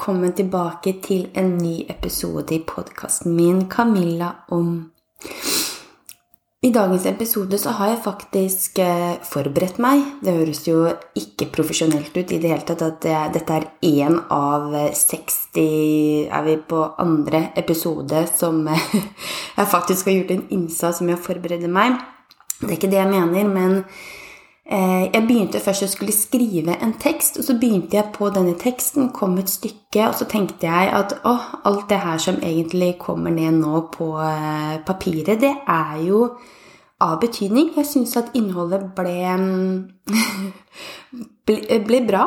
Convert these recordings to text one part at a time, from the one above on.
velkommen tilbake til en ny episode i podkasten min 'Camilla om'. I dagens episode så har jeg faktisk eh, forberedt meg. Det høres jo ikke profesjonelt ut i det hele tatt at dette er én av 60 Er vi på andre episode som jeg faktisk har gjort en innsats med å forberede meg? Det er ikke det jeg mener, men Eh, jeg begynte først å skulle skrive en tekst, og så begynte jeg på denne teksten, kom et stykke, og så tenkte jeg at å, alt det her som egentlig kommer ned nå på eh, papiret, det er jo av betydning. Jeg syns at innholdet ble, ble, ble bra.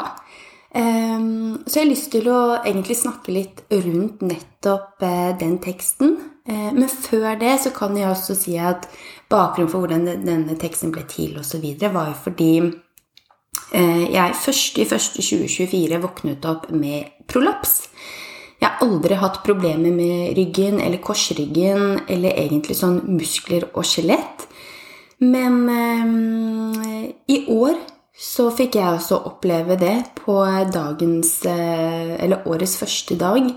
Ehm, så jeg har lyst til å egentlig snakke litt rundt nettopp eh, den teksten. Men før det så kan jeg også si at bakgrunnen for hvordan denne teksten ble til osv., var jo fordi eh, jeg først i 2024 våknet opp med prolaps. Jeg har aldri hatt problemer med ryggen eller korsryggen eller egentlig sånn muskler og skjelett. Men eh, i år så fikk jeg også oppleve det på dagens eh, Eller årets første dag.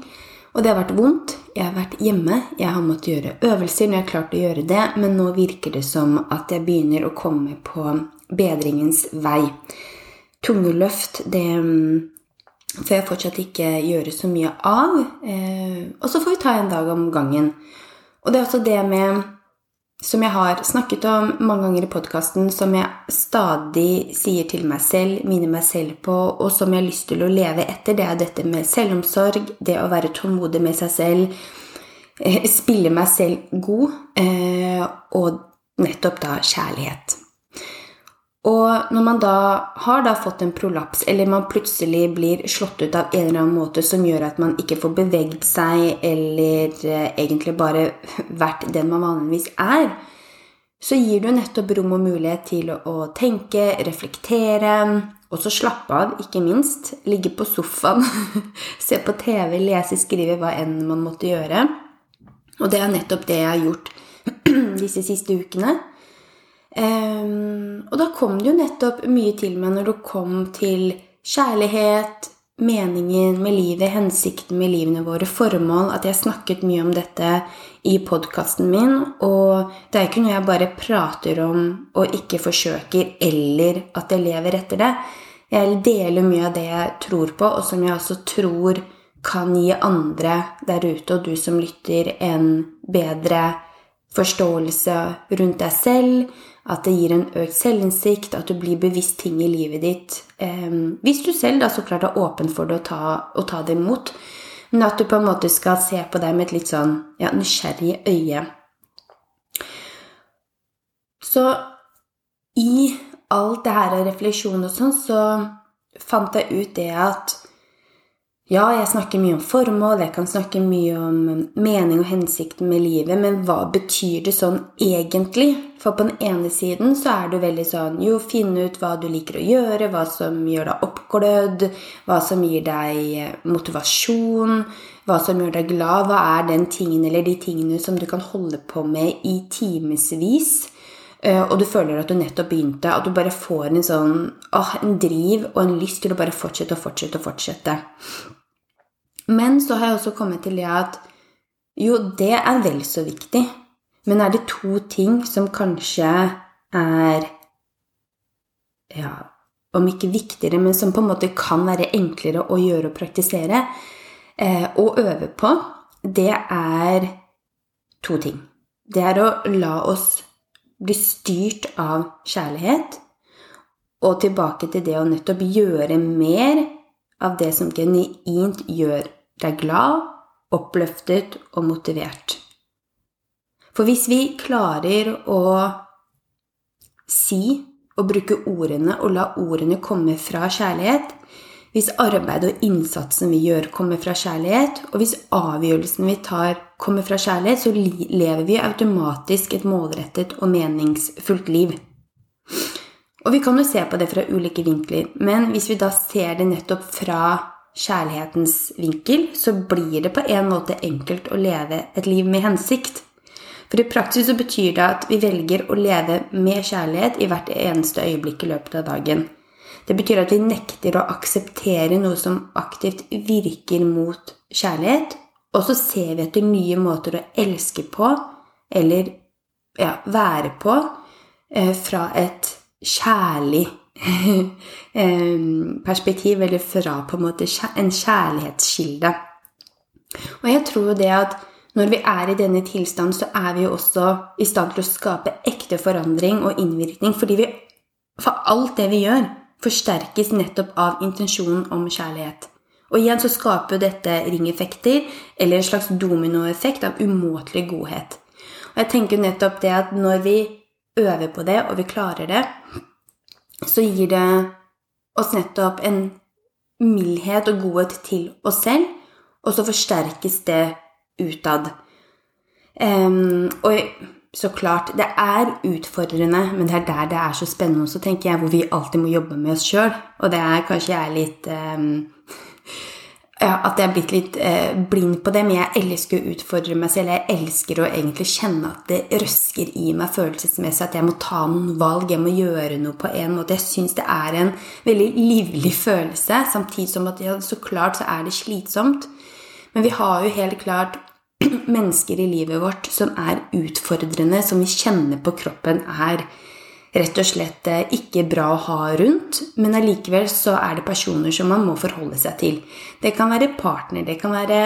Og det har vært vondt. Jeg har vært hjemme. Jeg har måttet gjøre øvelser når jeg har klart å gjøre det, men nå virker det som at jeg begynner å komme på bedringens vei. Tungeløft, det får jeg fortsatt ikke gjøre så mye av. Eh, og så får vi ta en dag om gangen. Og det er også det med som jeg har snakket om mange ganger i podkasten, som jeg stadig sier til meg selv, minner meg selv på, og som jeg har lyst til å leve etter, det er dette med selvomsorg, det å være tålmodig med seg selv, eh, spille meg selv god, eh, og nettopp da kjærlighet. Og når man da har da fått en prolaps, eller man plutselig blir slått ut av en eller annen måte som gjør at man ikke får beveget seg, eller eh, egentlig bare vært den man vanligvis er, så gir du nettopp rom og mulighet til å tenke, reflektere, og så slappe av, ikke minst. Ligge på sofaen, se på TV, lese, skrive, hva enn man måtte gjøre. Og det er nettopp det jeg har gjort disse siste ukene. Um, og da kom det jo nettopp mye til meg når det kom til kjærlighet, meningen med livet, hensikten med livene våre, formål, at jeg snakket mye om dette i podkasten min. Og det er ikke noe jeg bare prater om og ikke forsøker, eller at jeg lever etter det. Jeg deler mye av det jeg tror på, og som jeg også tror kan gi andre der ute, og du som lytter, en bedre forståelse rundt deg selv at det gir en økt selvinnsikt, at du blir bevisst ting i livet ditt. Eh, hvis du selv da så klart er åpen for det å ta, å ta det imot. Men at du på en måte skal se på deg med et litt sånn ja, nysgjerrig øye. Så i alt det her av refleksjon og sånn, så fant jeg ut det at ja, jeg snakker mye om formål, jeg kan snakke mye om mening og hensikten med livet, men hva betyr det sånn egentlig? For på den ene siden så er du veldig sånn Jo, finne ut hva du liker å gjøre, hva som gjør deg oppglødd, hva som gir deg eh, motivasjon, hva som gjør deg glad, hva er den tingen eller de tingene som du kan holde på med i timevis. Eh, og du føler at du nettopp begynte, at du bare får en sånn åh, en driv og en lyst til å bare fortsette og fortsette og fortsette. Men så har jeg også kommet til det at jo, det er vel så viktig. Men er det to ting som kanskje er Ja, om ikke viktigere, men som på en måte kan være enklere å gjøre og praktisere eh, og øve på, det er to ting. Det er å la oss bli styrt av kjærlighet, og tilbake til det å nettopp gjøre mer av det som genuint gjør deg glad, oppløftet og motivert. For hvis vi klarer å si og bruke ordene og la ordene komme fra kjærlighet, hvis arbeidet og innsatsen vi gjør, kommer fra kjærlighet, og hvis avgjørelsen vi tar, kommer fra kjærlighet, så lever vi automatisk et målrettet og meningsfullt liv. Og vi kan jo se på det fra ulike vinkler, men hvis vi da ser det nettopp fra kjærlighetens vinkel, så blir det på en måte enkelt å leve et liv med hensikt. For i praksis så betyr det at vi velger å leve med kjærlighet i hvert eneste øyeblikk i løpet av dagen. Det betyr at vi nekter å akseptere noe som aktivt virker mot kjærlighet, og så ser vi etter nye måter å elske på, eller ja, være på, eh, fra et kjærlig perspektiv, eller fra på en måte en kjærlighetskilde. Og jeg tror jo det at når vi er i denne tilstanden, så er vi jo også i stand til å skape ekte forandring og innvirkning, fordi vi For alt det vi gjør, forsterkes nettopp av intensjonen om kjærlighet. Og igjen så skaper jo dette ringeffekter, eller en slags dominoeffekt av umåtelig godhet. Og jeg tenker jo nettopp det at når vi øver på det, og vi klarer det, så gir det oss nettopp en mildhet og godhet til oss selv, og så forsterkes det utad. Um, og så klart, det er utfordrende, men det er der det er så spennende også, tenker jeg, hvor vi alltid må jobbe med oss sjøl. Og det er kanskje jeg er litt um, At jeg er blitt litt uh, blind på det, men jeg elsker å utfordre meg selv. Jeg elsker å egentlig kjenne at det røsker i meg følelsesmessig, at jeg må ta noen valg, jeg må gjøre noe på en måte. Jeg syns det er en veldig livlig følelse, samtidig som at ja, så klart så er det slitsomt. Men vi har jo helt klart mennesker i livet vårt som er utfordrende, som vi kjenner på kroppen er rett og slett eh, ikke bra å ha rundt, men allikevel så er det personer som man må forholde seg til. Det kan være partner, det kan være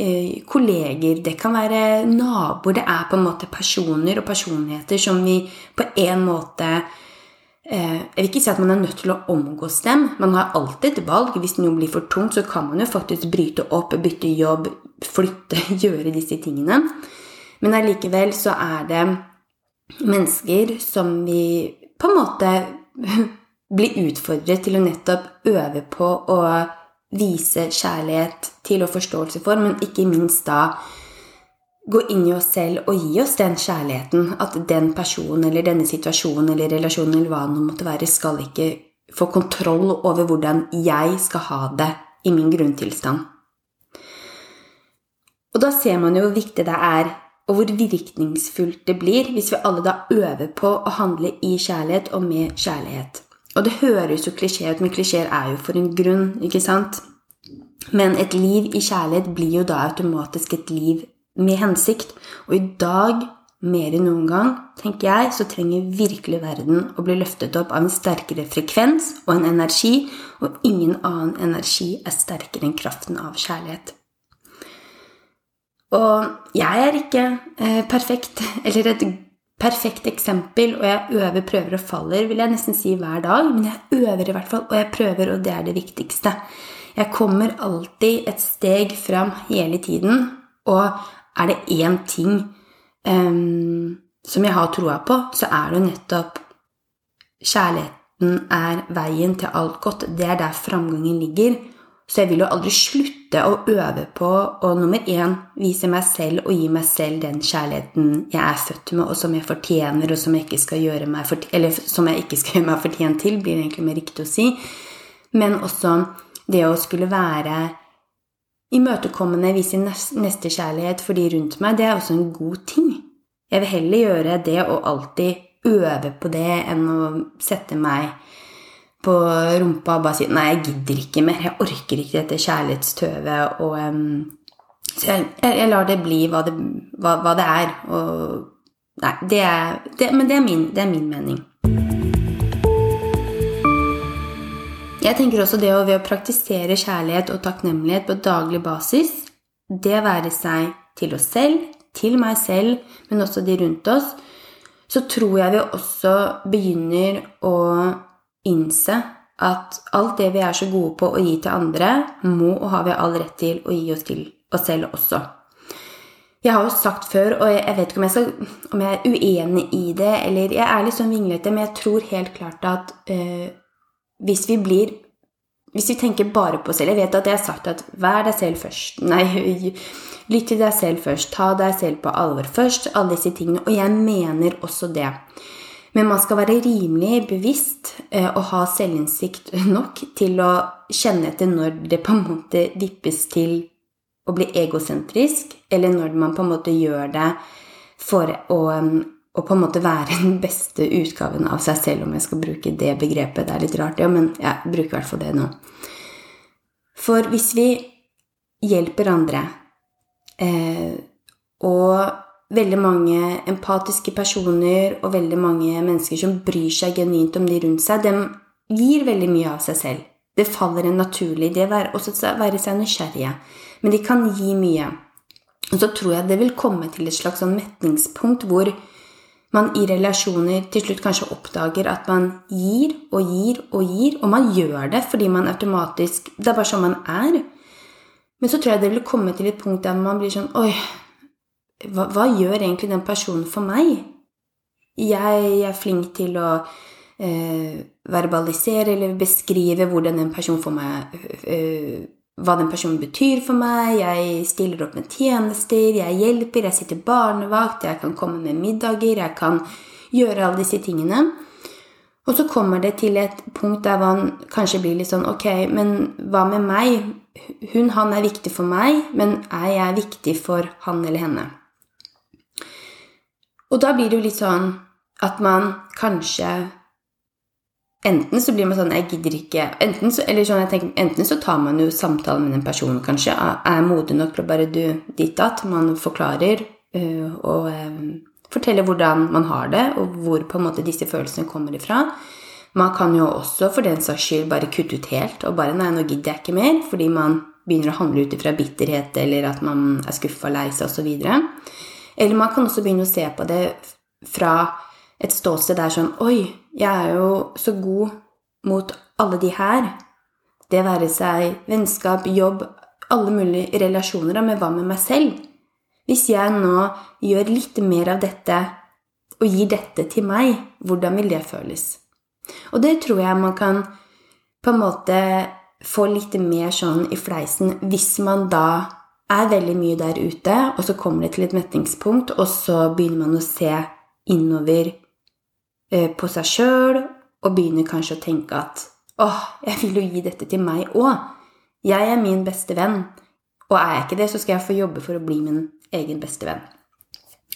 eh, kolleger, det kan være naboer. Det er på en måte personer og personligheter som vi på en måte eh, Jeg vil ikke si at man er nødt til å omgås dem. Man har alltid et valg. Hvis noe blir for tungt, så kan man jo faktisk bryte opp, bytte jobb, flytte, gjøre disse tingene. Men allikevel så er det mennesker som vi på en måte blir utfordret til å nettopp øve på å vise kjærlighet til og forståelse for, men ikke minst da gå inn i oss selv og gi oss den kjærligheten. At den personen eller denne situasjonen eller relasjonen eller hva det måtte være, skal ikke få kontroll over hvordan jeg skal ha det i min grunntilstand. Og da ser man jo hvor viktig det er, og hvor virkningsfullt det blir hvis vi alle da øver på å handle i kjærlighet og med kjærlighet. Og det høres jo klisjé ut, men klisjeer er jo for en grunn, ikke sant? Men et liv i kjærlighet blir jo da automatisk et liv med hensikt. Og i dag, mer enn noen gang, tenker jeg, så trenger virkelig verden å bli løftet opp av en sterkere frekvens og en energi, og ingen annen energi er sterkere enn kraften av kjærlighet. Og jeg er ikke eh, perfekt, eller et perfekt eksempel, og jeg øver, prøver og faller, vil jeg nesten si hver dag. Men jeg øver i hvert fall, og jeg prøver, og det er det viktigste. Jeg kommer alltid et steg fram hele tiden, og er det én ting um, som jeg har troa på, så er det jo nettopp kjærligheten er veien til alt godt. Det er der framgangen ligger. Så jeg vil jo aldri slutte å øve på å nummer én vise meg selv og gi meg selv den kjærligheten jeg er født med, og som jeg fortjener, og som jeg ikke skal gjøre meg, fort eller ikke skal gjøre meg fortjent til, blir det egentlig mer riktig å si. Men også det å skulle være imøtekommende, vise nestekjærlighet for de rundt meg, det er også en god ting. Jeg vil heller gjøre det og alltid øve på det enn å sette meg på rumpa og bare si 'nei, jeg gidder ikke mer', jeg orker ikke dette kjærlighetstøvet. Og, um, så jeg, jeg, lar det bli hva det, hva, hva det er. Og Nei, det er, det, men det er, min, det er min mening. Jeg tenker også det å ved å praktisere kjærlighet og takknemlighet på daglig basis, det være seg til oss selv, til meg selv, men også de rundt oss, så tror jeg vi også begynner å innse at alt det vi er så gode på å gi til andre, må og har vi all rett til å gi oss til oss selv også. Jeg har jo sagt før, og jeg vet ikke om jeg, skal, om jeg er uenig i det, eller jeg er litt sånn vinglete, men jeg tror helt klart at øh, hvis vi blir Hvis vi tenker bare på oss selv Jeg vet at jeg har sagt at vær deg selv først. Nei, lytt til deg selv først. Ta deg selv på alvor først. Alle disse tingene. Og jeg mener også det. Men man skal være rimelig bevisst eh, og ha selvinnsikt nok til å kjenne etter når det på en måte vippes til å bli egosentrisk, eller når man på en måte gjør det for å å på en måte være den beste utgaven av seg selv, om jeg skal bruke det begrepet. Det er litt rart, ja, men jeg bruker i hvert fall det nå. For hvis vi hjelper andre, eh, og veldig mange empatiske personer og veldig mange mennesker som bryr seg genuint om de rundt seg, de gir veldig mye av seg selv. Det faller en naturlig, idé å være seg nysgjerrige. Men de kan gi mye. Og så tror jeg det vil komme til et slags sånn metningspunkt hvor man i relasjoner til slutt kanskje oppdager at man gir og gir og gir, og man gjør det fordi man automatisk Det er bare sånn man er. Men så tror jeg det vil komme til et punkt der man blir sånn Oi, hva, hva gjør egentlig den personen for meg? Jeg er flink til å eh, verbalisere eller beskrive hvordan en person får meg eh, hva den personen betyr for meg, jeg stiller opp med tjenester, jeg hjelper, jeg sitter barnevakt, jeg kan komme med middager, jeg kan gjøre alle disse tingene. Og så kommer det til et punkt der man kanskje blir litt sånn Ok, men hva med meg? Hun, han er viktig for meg, men er jeg viktig for han eller henne? Og da blir det jo litt sånn at man kanskje Enten så blir man sånn Jeg gidder ikke Enten så, sånn, tenker, enten så tar man jo samtalen med den personen, kanskje. Er modig nok til å bare du ditt at Man forklarer øh, og øh, forteller hvordan man har det, og hvor på en måte disse følelsene kommer ifra. Man kan jo også for den saks skyld bare kutte ut helt og bare Nei, nå gidder jeg ikke mer. Fordi man begynner å handle ut ifra bitterhet eller at man er skuffa, lei seg osv. Eller man kan også begynne å se på det fra et ståsted der sånn Oi, jeg er jo så god mot alle de her. Det være seg vennskap, jobb, alle mulige relasjoner. Men hva med meg selv? Hvis jeg nå gjør litt mer av dette og gir dette til meg, hvordan vil det føles? Og det tror jeg man kan på en måte få litt mer sånn i fleisen hvis man da er veldig mye der ute, og så kommer det til et metningspunkt, og så begynner man å se innover Eh, på seg sjøl og begynner kanskje å tenke at åh, jeg vil jo gi dette til meg òg. Jeg er min beste venn, og er jeg ikke det, så skal jeg få jobbe for å bli min egen beste venn.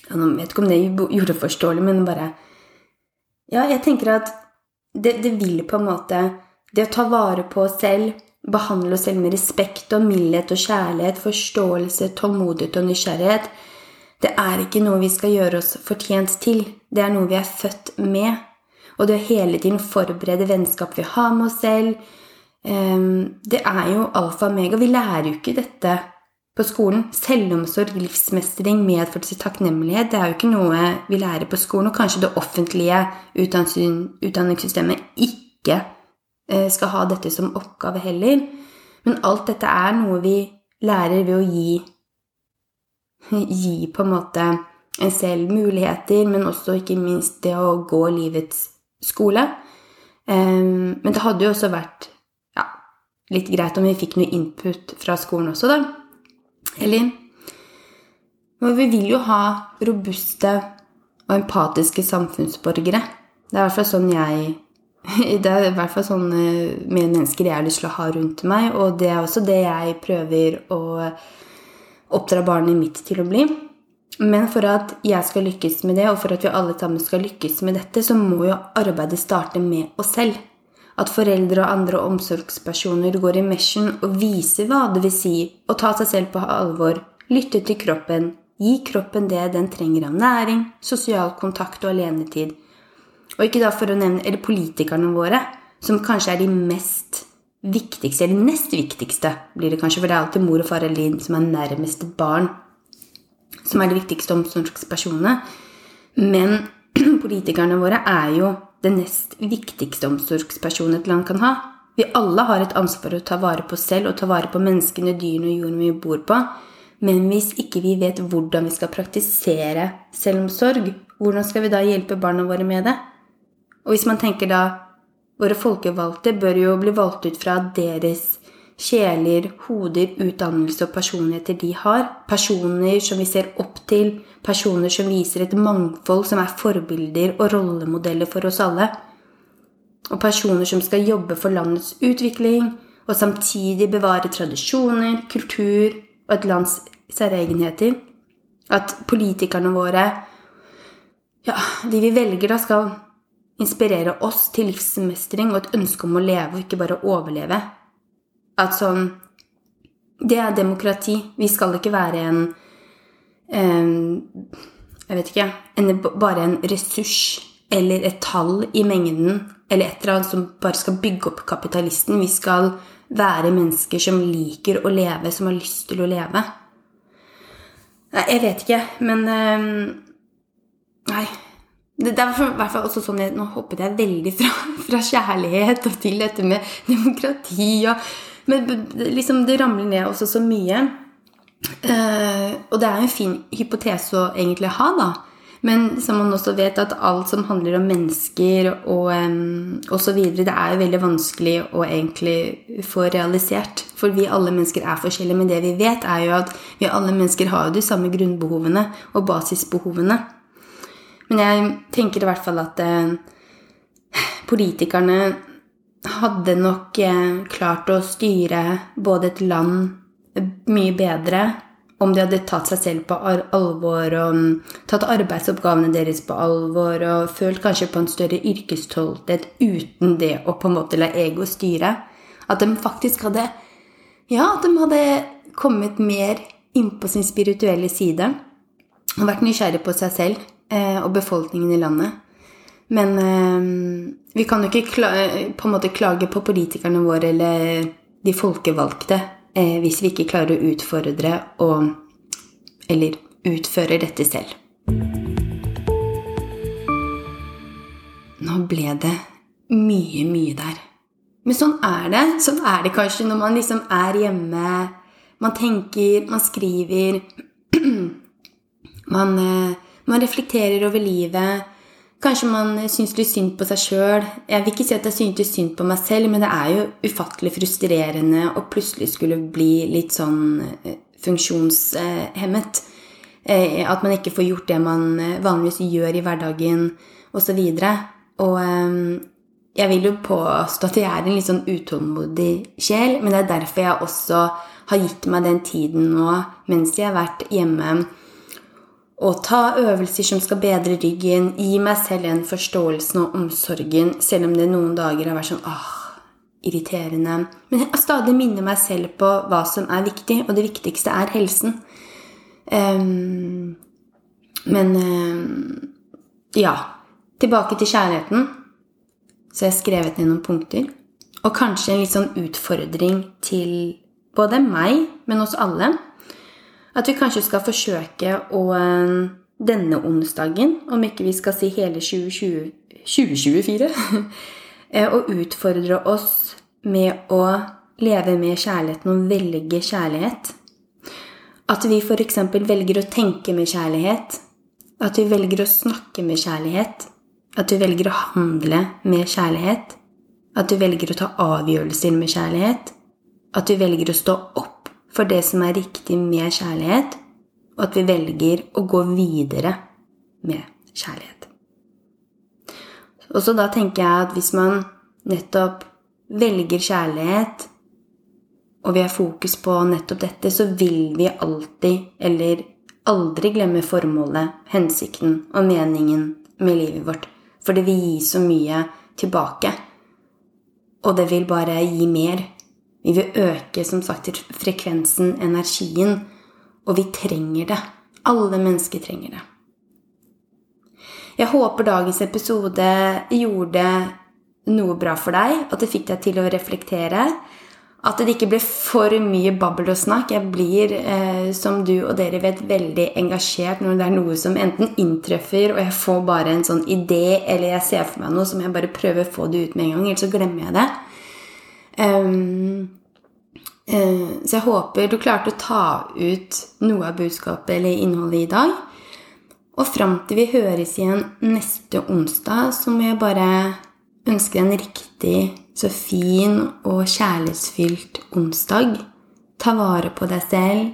Jeg vet ikke om det gjorde det forståelig, men bare Ja, jeg tenker at det, det vil på en måte Det å ta vare på oss selv, behandle oss selv med respekt og mildhet og kjærlighet, forståelse, tålmodighet og nysgjerrighet det er ikke noe vi skal gjøre oss fortjent til, det er noe vi er født med. Og det å hele tiden forberede vennskap vi har med oss selv, ehm, det er jo alfa og mega. Vi lærer jo ikke dette på skolen. Selvomsorg, livsmestring, medfølelse, takknemlighet, det er jo ikke noe vi lærer på skolen. Og kanskje det offentlige utdanningssystemet ikke eh, skal ha dette som oppgave heller. Men alt dette er noe vi lærer ved å gi gi på en måte en selv muligheter, men også ikke minst det å gå livets skole. Men det hadde jo også vært ja, litt greit om vi fikk noe input fra skolen også, da. Eller Men vi vil jo ha robuste og empatiske samfunnsborgere. Det er i hvert fall sånn jeg det er i hvert fall sånn sånne medmennesker jeg har lyst til å ha rundt meg, og det er også det jeg prøver å oppdra barnet mitt til å bli. Men for at jeg skal lykkes med det, og for at vi alle sammen skal lykkes med dette, så må jo arbeidet starte med oss selv. At foreldre og andre omsorgspersoner går i mesjen og viser hva det vil si å ta seg selv på alvor, lytte til kroppen, gi kroppen det den trenger av næring, sosial kontakt og alenetid. Og ikke da for å nevne eller politikerne våre, som kanskje er de mest viktigste, eller nest viktigste, blir det kanskje, for det er alltid mor og far eller din som er nærmest barn, som er de viktigste omsorgspersonene. Men politikerne våre er jo det nest viktigste omsorgspersonen et land kan ha. Vi alle har et ansvar å ta vare på selv og ta vare på menneskene, dyrene og jorden vi bor på. Men hvis ikke vi vet hvordan vi skal praktisere selvomsorg, hvordan skal vi da hjelpe barna våre med det? Og hvis man tenker da Våre folkevalgte bør jo bli valgt ut fra deres sjeler, hoder, utdannelse og personligheter de har. Personer som vi ser opp til, personer som viser et mangfold, som er forbilder og rollemodeller for oss alle. Og personer som skal jobbe for landets utvikling, og samtidig bevare tradisjoner, kultur og et lands særegenheter. At politikerne våre ja, de vi velger, da skal inspirere oss til livsmestring og et ønske om å leve og ikke bare overleve. At sånn Det er demokrati. Vi skal ikke være en, eh, Jeg vet ikke en, Bare en ressurs eller et tall i mengden eller et eller annet som bare skal bygge opp kapitalisten. Vi skal være mennesker som liker å leve, som har lyst til å leve. Jeg vet ikke, men Nei. Det, er i hvert fall også sånn jeg, Nå hoppet jeg veldig fra, fra, kjærlighet og til dette med demokrati og Men liksom, det ramler ned også så mye. Uh, og det er en fin hypotese å egentlig ha, da. Men som man også vet, at alt som handler om mennesker og um, osv., det er jo veldig vanskelig å egentlig få realisert. For vi alle mennesker er forskjellige. Men det vi vet, er jo at vi alle mennesker har jo de samme grunnbehovene og basisbehovene. Men jeg tenker i hvert fall at eh, politikerne hadde nok eh, klart å styre både et land mye bedre om de hadde tatt seg selv på alvor og mm, tatt arbeidsoppgavene deres på alvor og følt kanskje på en større yrkestolthet uten det å på en måte la ego styre. At de faktisk hadde Ja, at de hadde kommet mer inn på sin spirituelle side og vært nysgjerrig på seg selv eh, og befolkningen i landet. Men eh, vi kan jo ikke på en måte klage på politikerne våre eller de folkevalgte eh, hvis vi ikke klarer å utfordre og Eller utfører dette selv. Nå ble det mye, mye der. Men sånn er det. Sånn er det kanskje når man liksom er hjemme. Man tenker, man skriver. Man, eh, man reflekterer over livet. Kanskje man syns litt synd på seg sjøl. Jeg vil ikke si at jeg syntes synd på meg selv, men det er jo ufattelig frustrerende å plutselig skulle bli litt sånn eh, funksjonshemmet. Eh, at man ikke får gjort det man eh, vanligvis gjør i hverdagen, osv. Og, og jeg vil jo påstå at jeg er en litt sånn utålmodig sjel, men det er derfor jeg også har gitt meg den tiden nå mens jeg har vært hjemme og ta øvelser som skal bedre ryggen, gi meg selv den forståelsen og omsorgen, selv om det noen dager har vært sånn ah, irriterende. Men jeg stadig minner meg selv på hva som er viktig, og det viktigste er helsen. Um, men um, ja. Tilbake til kjærligheten. Så jeg har skrevet ned noen punkter. Og kanskje en litt sånn utfordring til både meg, men også alle at vi kanskje skal forsøke å eh, denne onsdagen, om ikke vi skal si hele 2020, 2024, å utfordre oss med å leve med kjærligheten og velge kjærlighet. At vi f.eks. velger å tenke med kjærlighet. At vi velger å snakke med kjærlighet. At vi velger å handle med kjærlighet. At vi velger å ta avgjørelser med kjærlighet. At vi velger å stå opp for det som er riktig med kjærlighet, og at vi velger å gå videre med kjærlighet. Og så da tenker jeg at hvis man nettopp velger kjærlighet, og vi har fokus på nettopp dette, så vil vi alltid, eller aldri glemme formålet, hensikten og meningen med livet vårt. For det vil gi så mye tilbake. Og det vil bare gi mer vi vil øke som sagt frekvensen, energien, og vi trenger det. Alle mennesker trenger det. Jeg håper dagens episode gjorde noe bra for deg, at det fikk deg til å reflektere. At det ikke ble for mye babbel og snakk. Jeg blir, eh, som du og dere vet, veldig engasjert når det er noe som enten inntreffer, og jeg får bare en sånn idé, eller jeg ser for meg noe som jeg bare prøver å få det ut med en gang, ellers så glemmer jeg det. Uh, så jeg håper du klarte å ta ut noe av budskapet eller innholdet i dag. Og fram til vi høres igjen neste onsdag, så må jeg bare ønske deg en riktig så fin og kjærlighetsfylt onsdag. Ta vare på deg selv.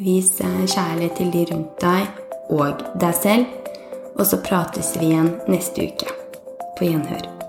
Vis kjærlighet til de rundt deg og deg selv. Og så prates vi igjen neste uke. På gjenhør.